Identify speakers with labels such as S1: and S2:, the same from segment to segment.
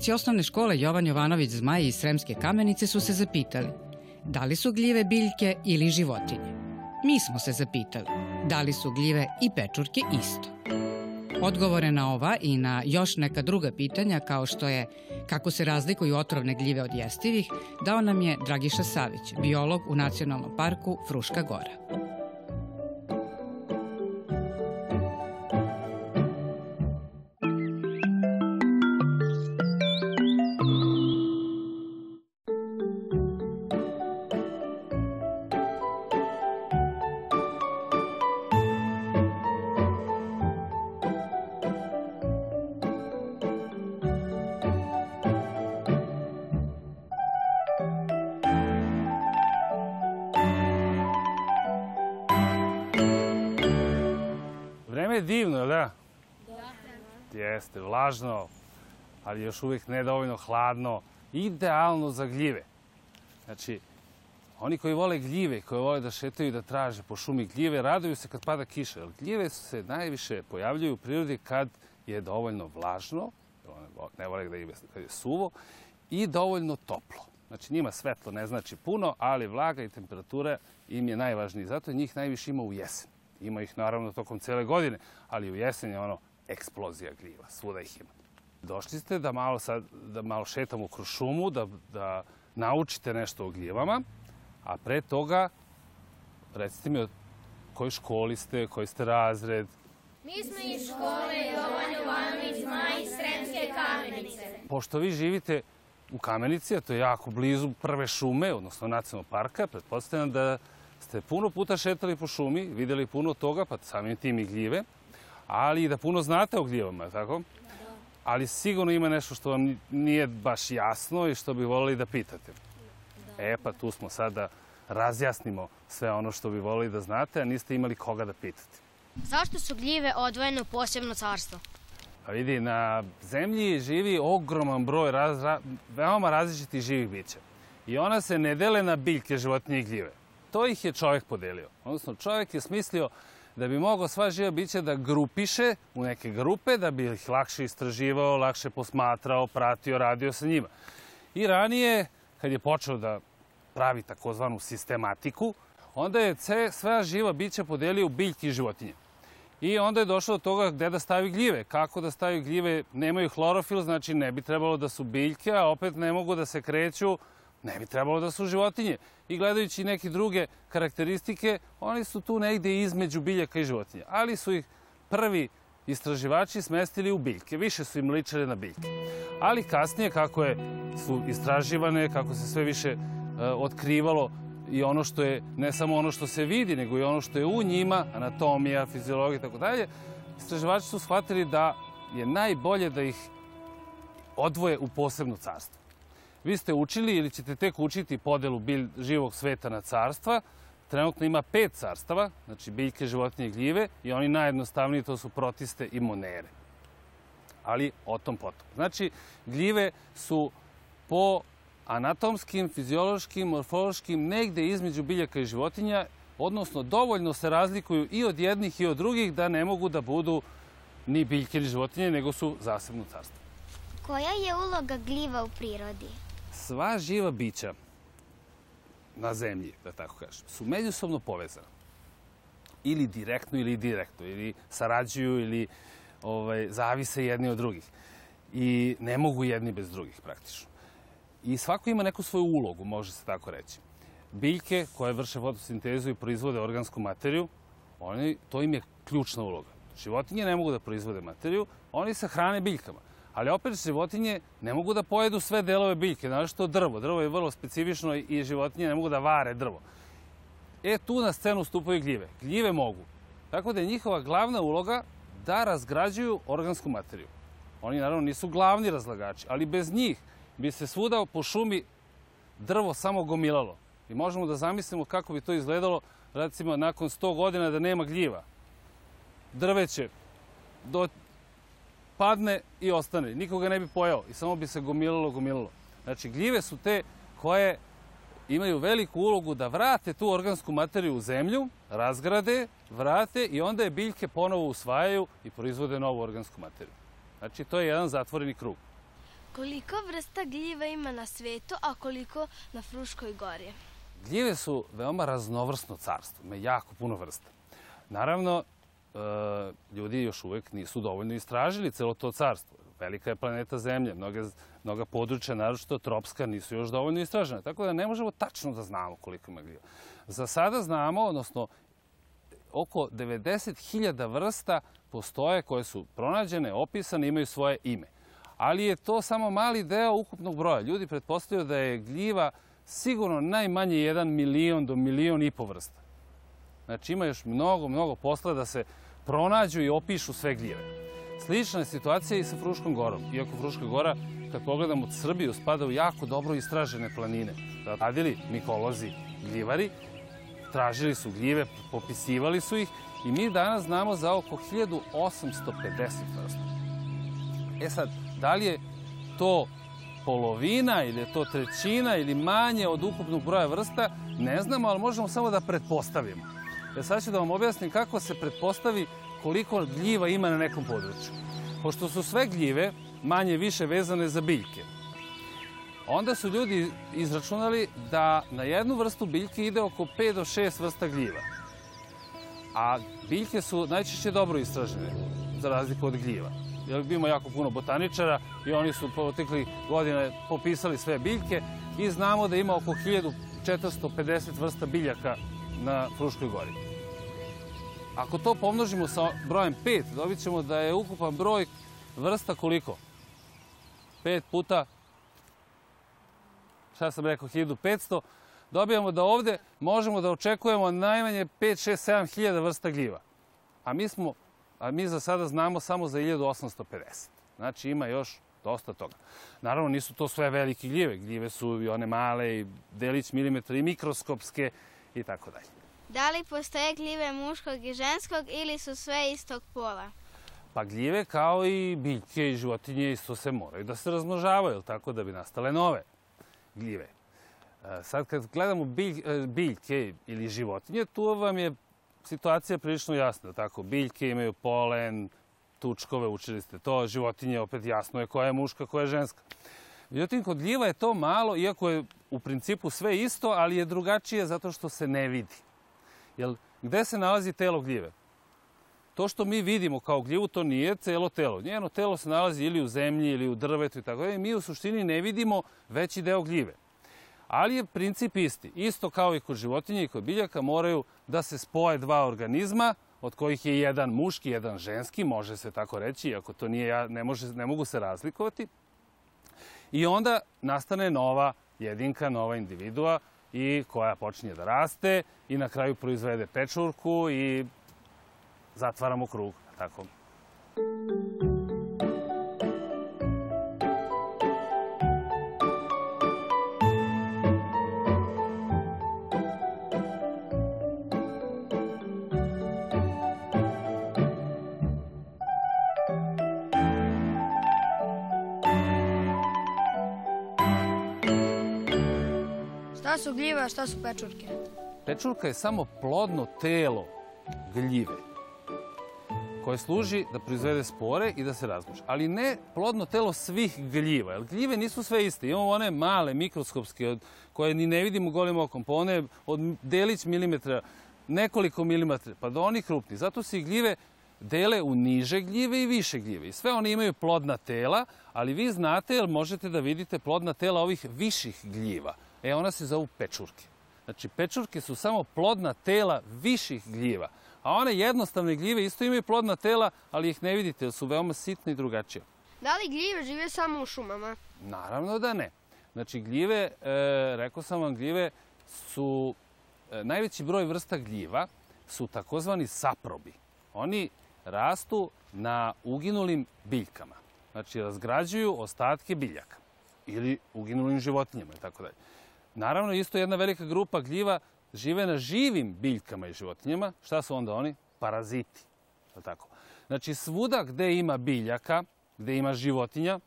S1: Učenici osnovne škole Jovan Jovanović Zmaj iz Sremske kamenice su se zapitali da li su gljive biljke ili životinje. Mi smo se zapitali da li su gljive i pečurke isto. Odgovore na ova i na još neka druga pitanja kao što je kako se razlikuju otrovne gljive od jestivih, dao nam je Dragiša Savić, biolog u Nacionalnom parku Fruška Gora.
S2: Jeste, vlažno, ali još uvijek nedovoljno hladno. Idealno za gljive. Znači, oni koji vole gljive, koji vole da šetaju i da traže po šumi gljive, raduju se kad pada kiša. Jer gljive se najviše pojavljuju u prirodi kad je dovoljno vlažno, ne vole da je, suvo, i dovoljno toplo. Znači njima svetlo ne znači puno, ali vlaga i temperatura im je najvažniji. Zato njih najviše ima u jesen. Ima ih naravno tokom cele godine, ali u jesen je ono eksplozija gljiva, svuda ih ima. Došli ste da malo, sad, da malo šetamo kroz šumu, da, da naučite nešto o gljivama, a pre toga recite mi o kojoj školi ste, koji ste razred?
S3: Mi smo iz škole Jovan Jovanović Zmaj Sremske kamenice.
S2: Pošto vi živite u Kamenici, a to je jako blizu prve šume, odnosno nacionalnog parka, pretpostavljam da ste puno puta šetali po šumi, videli puno toga, pa samim tim i gljive, ali i da puno znate o gljivama, tako? Da. Ali sigurno ima nešto što vam nije baš jasno i što bi volili da pitate. Da. E, pa tu smo sad da razjasnimo sve ono što bi volili da znate, a niste imali koga da pitate.
S4: Zašto su gljive odvojene u posebno carstvo?
S2: Pa vidi, na zemlji živi ogroman broj raz, ra, veoma različitih živih bića. I ona se ne dele na biljke, životinje i gljive to ih je čovjek podelio. Odnosno, čovjek je smislio da bi mogao sva živa bića da grupiše u neke grupe, da bi ih lakše istraživao, lakše posmatrao, pratio, radio sa njima. I ranije, kad je počeo da pravi takozvanu sistematiku, onda je sve živa bića podelio u biljke i životinje. I onda je došlo do toga gde da stavi gljive. Kako da stavi gljive, nemaju hlorofil, znači ne bi trebalo da su biljke, a opet ne mogu da se kreću Ne bi trebalo da su životinje. I gledajući neke druge karakteristike, oni su tu negde između biljaka i životinja. Ali su ih prvi istraživači smestili u biljke. Više su im ličile na biljke. Ali kasnije, kako je, su istraživane, kako se sve više e, otkrivalo i ono što je, ne samo ono što se vidi, nego i ono što je u njima, anatomija, fiziologija i tako dalje, istraživači su shvatili da je najbolje da ih odvoje u posebno carstvo. Vi ste učili ili ćete tek učiti podelu bilj, živog sveta na carstva. Trenutno ima pet carstava, znači biljke, životinje i gljive i oni najjednostavniji to su protiste i monere. Ali o tom potom. Znači, gljive su po anatomskim, fiziološkim, morfološkim, negde između biljaka i životinja, odnosno dovoljno se razlikuju i od jednih i od drugih da ne mogu da budu ni biljke ni životinje, nego su zasebno carstvo.
S4: Koja je uloga gljiva u prirodi?
S2: Sva živa bića na zemlji, da tako kažem, su međusobno povezana. Ili direktno ili direktno, ili sarađuju ili ovaj, zavise jedni od drugih. I ne mogu jedni bez drugih praktično. I svako ima neku svoju ulogu, može se tako reći. Biljke koje vrše fotosintezu i proizvode organsku materiju, oni, to im je ključna uloga. Životinje ne mogu da proizvode materiju, oni se hrane biljkama. Ali opet životinje ne mogu da pojedu sve delove biljke, znaš što drvo. Drvo je vrlo specifično i životinje ne mogu da vare drvo. E, tu na scenu stupaju gljive. Gljive mogu. Tako da je njihova glavna uloga da razgrađuju organsku materiju. Oni naravno nisu glavni razlagači, ali bez njih bi se svuda po šumi drvo samo gomilalo. I možemo da zamislimo kako bi to izgledalo recimo nakon 100 godina da nema gljiva. Drveće do padne i ostane. Nikoga ne bi pojao i samo bi se gomilalo, gomilalo. Znači, gljive su te koje imaju veliku ulogu da vrate tu organsku materiju u zemlju, razgrade, vrate i onda je biljke ponovo usvajaju i proizvode novu organsku materiju. Znači, to je jedan zatvoreni krug.
S5: Koliko vrsta gljiva ima na svetu, a koliko na Fruškoj gori?
S2: Gljive su veoma raznovrsno carstvo, ima jako puno vrsta. Naravno, ljudi još uvek nisu dovoljno istražili celo to carstvo. Velika je planeta Zemlja, mnoge, mnoga područja, naročito tropska, nisu još dovoljno istražene. Tako da ne možemo tačno da znamo koliko ima gljiva. Za sada znamo, odnosno oko 90.000 vrsta postoje koje su pronađene, opisane, imaju svoje ime. Ali je to samo mali deo ukupnog broja. Ljudi pretpostavljaju da je gljiva sigurno najmanje 1 milion do milion i po vrsta. Znači ima još mnogo, mnogo posla da se pronađu i opišu sve gljive. Slična je situacija i sa Fruškom gorom. Iako Fruška gora, kad pogledamo Srbiju, spada u jako dobro istražene planine. Radili mikolozi, gljivari, tražili su gljive, popisivali su ih i mi danas znamo za oko 1850 vrsta. E sad, da li je to polovina ili je to trećina ili manje od ukupnog broja vrsta, ne znamo, ali možemo samo da pretpostavimo. Ja sad ću da vam objasnim kako se pretpostavi koliko gljiva ima na nekom području. Pošto su sve gljive manje više vezane za biljke, onda su ljudi izračunali da na jednu vrstu biljke ide oko 5 do 6 vrsta gljiva. A biljke su najčešće dobro istražene, za razliku od gljiva. Jer imamo jako puno botaničara i oni su protekli godine popisali sve biljke i znamo da ima oko 1450 vrsta biljaka na Fruškoj gori. Ako to pomnožimo sa brojem 5, dobit ćemo da je ukupan broj vrsta koliko? 5 puta, šta sam rekao, 1500, dobijamo da ovde možemo da očekujemo najmanje 5, 6, 7 hiljada vrsta gljiva. A mi, smo, a mi za sada znamo samo za 1850. Znači ima još dosta toga. Naravno nisu to sve velike gljive. Gljive su i one male, i delić milimetra, i mikroskopske i tako dalje.
S4: Da li postoje gljive muškog i ženskog ili su sve istog pola?
S2: Pa gljive kao i biljke i životinje isto se moraju da se razmnožavaju, tako da bi nastale nove gljive. E, sad kad gledamo bilj, e, biljke ili životinje, tu vam je situacija prilično jasna. Tako, biljke imaju polen, tučkove, učili ste to, životinje opet jasno je koja je muška, koja je ženska. Međutim, kod gljiva je to malo, iako je u principu sve isto, ali je drugačije zato što se ne vidi. Jel, gde se nalazi telo gljive? To što mi vidimo kao gljivu, to nije celo telo. Njeno telo se nalazi ili u zemlji, ili u drvetu i tako dalje. Mi u suštini ne vidimo veći deo gljive. Ali je princip isti. Isto kao i kod životinja i kod biljaka moraju da se spoje dva organizma, od kojih je jedan muški, jedan ženski, može se tako reći, iako to nije, ne, može, ne mogu se razlikovati. I onda nastane nova jedinka, nova individua i koja počinje da raste i na kraju proizvede pečurku i zatvaramo krug. Tako.
S5: Šta su gljive, a šta su pečurke?
S2: Pečurka je samo plodno telo gljive koje služi da proizvede spore i da se razmnoži. Ali ne plodno telo svih gljiva, jer gljive nisu sve iste. Imamo one male, mikroskopske, od, koje ni ne vidimo golim okom, pa one od delić milimetra, nekoliko milimetra, pa do onih krupnih. Zato se i gljive dele u niže gljive i više gljive. I sve one imaju plodna tela, ali vi znate, jer možete da vidite plodna tela ovih viših gljiva. E, ona se zovu pečurke. Znači, pečurke su samo plodna tela viših gljiva. A one jednostavne gljive isto imaju plodna tela, ali ih ne vidite, jer su veoma sitne i drugačije.
S5: Da li gljive žive samo u šumama?
S2: Naravno da ne. Znači, gljive, e, rekao sam vam, gljive su, e, najveći broj vrsta gljiva su takozvani saprobi. Oni rastu na uginulim biljkama. Znači, razgrađuju ostatke biljaka ili uginulim životinjama i tako dalje. Naravno, isto jedna velika grupa gljiva žive na živim biljkama i životinjama. Šta su onda oni? Paraziti. Tako. Znači, svuda gde ima biljaka, gde ima životinja,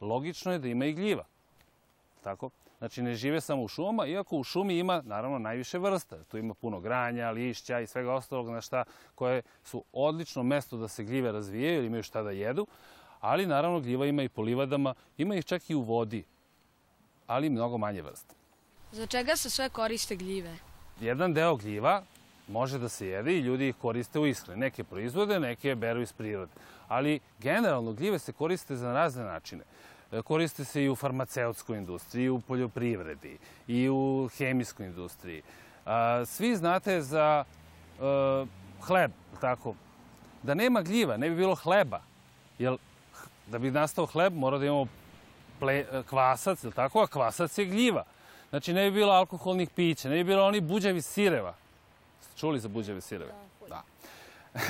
S2: logično je da ima i gljiva. Tako? Znači, ne žive samo u šumama, iako u šumi ima, naravno, najviše vrsta. Tu ima puno granja, lišća i svega ostalog na šta, koje su odlično mesto da se gljive razvijaju ili imaju šta da jedu. Ali naravno gljiva ima i po livadama, ima ih čak i u vodi, ali mnogo manje vrsta.
S5: Za čega se sve koriste gljive?
S2: Jedan deo gljiva može da se jede i ljudi ih koriste u ishrani. Neke proizvode, neke beru iz prirode. Ali generalno gljive se koriste za razne načine. E, Koriste se i u farmaceutskoj industriji, i u poljoprivredi, i u hemijskoj industriji. Svi znate za e, hleb, tako? Da nema gljiva, ne bi bilo hleba. Jer da bi nastao hleb mora da imamo ple, kvasac, tako? A kvasac je gljiva. Znači ne bi bilo alkoholnih pića, ne bi bilo onih buđavi sireva. Ste čuli za buđave sireve? Da.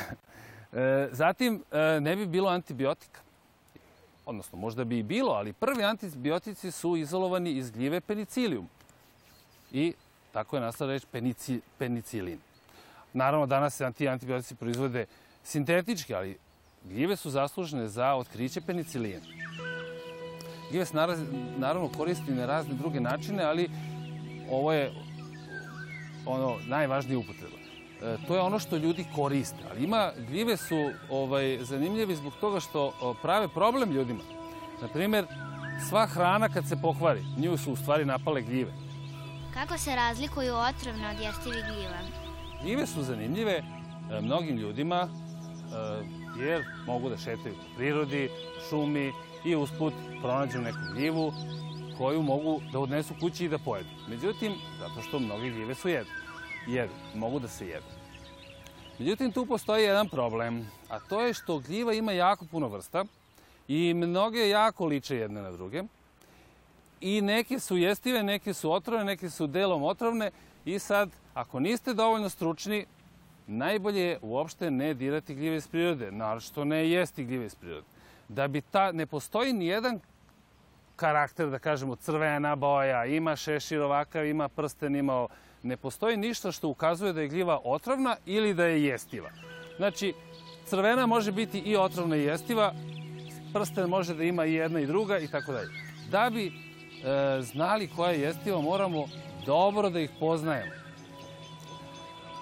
S2: E, Zatim, e, ne bi bilo antibiotika. Odnosno, možda bi i bilo, ali prvi antibiotici su izolovani iz gljive penicilium. I tako je nastala reč penici, penicilin. Naravno, danas se anti antibiotici proizvode sintetički, ali gljive su zaslužene za otkriće penicilina. Naraz, naravno koristi na razne druge načine, ali ovo je ono najvažnija upotreba. E, to je ono što ljudi koriste, ali ima gljive su ovaj zanimljivi zbog toga što prave problem ljudima. Na primer, sva hrana kad se pokvari, nju su u stvari napale gljive.
S4: Kako se razlikuju otrovne od jestivih gljiva?
S2: Gljive su zanimljive e, mnogim ljudima e, jer mogu da šetaju po prirodi, šumi i usput pronađu neku gljivu koju mogu da odnesu kući i da pojedu. Međutim, zato što mnoge gljive su jedu. Jedu, mogu da se jedu. Međutim, tu postoji jedan problem, a to je što gljiva ima jako puno vrsta i mnoge jako liče jedne na druge. I neke su jestive, neke su otrovne, neke su delom otrovne i sad, ako niste dovoljno stručni, najbolje je uopšte ne dirati gljive iz prirode, naročito ne jesti gljive iz prirode. Da bi ta, ne postoji ni jedan karakter, da kažemo, crvena boja, ima šešir ovakav, ima prsten, ima... Ne postoji ništa što ukazuje da je gljiva otrovna ili da je jestiva. Znači, crvena može biti i otrovna i jestiva, prsten može da ima i jedna i druga i tako dalje. Da bi e, znali koja je jestiva, moramo dobro da ih poznajemo.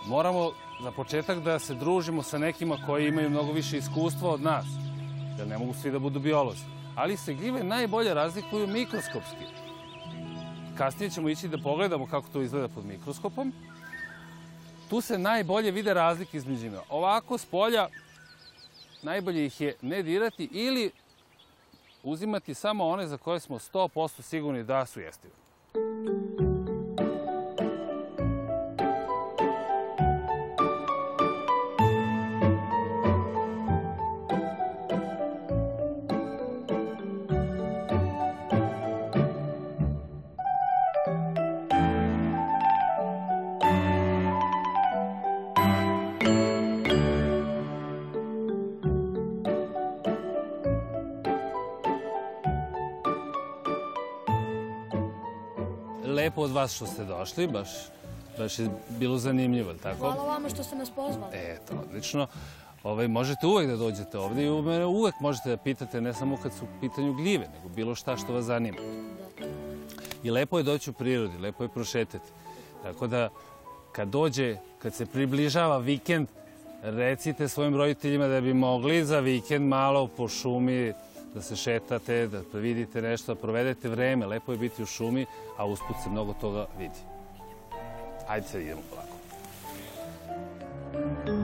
S2: Moramo za početak da se družimo sa nekima koji imaju mnogo više iskustva od nas, jer ne mogu svi da budu biolozi. Ali se gljive najbolje razlikuju mikroskopski. Kasnije ćemo ići da pogledamo kako to izgleda pod mikroskopom. Tu se najbolje vide razlike između njima. Ovako, s polja, najbolje ih je ne dirati ili uzimati samo one za koje smo 100% sigurni da su jestive. Lepo od vas što ste došli, baš, baš je bilo zanimljivo, tako?
S5: Hvala vama što ste nas pozvali.
S2: Eto, odlično. Ovaj, možete uvek da dođete ovde i mene uvek možete da pitate, ne samo kad su u pitanju gljive, nego bilo šta što vas zanima. I lepo je doći u prirodi, lepo je prošetati. Tako da, kad dođe, kad se približava vikend, recite svojim roditeljima da bi mogli za vikend malo po šumi da se šetate, da, da vidite nešto, da provedete vreme. Lepo je biti u šumi, a usput se mnogo toga vidi. Ajde sad idemo polako. Thank you.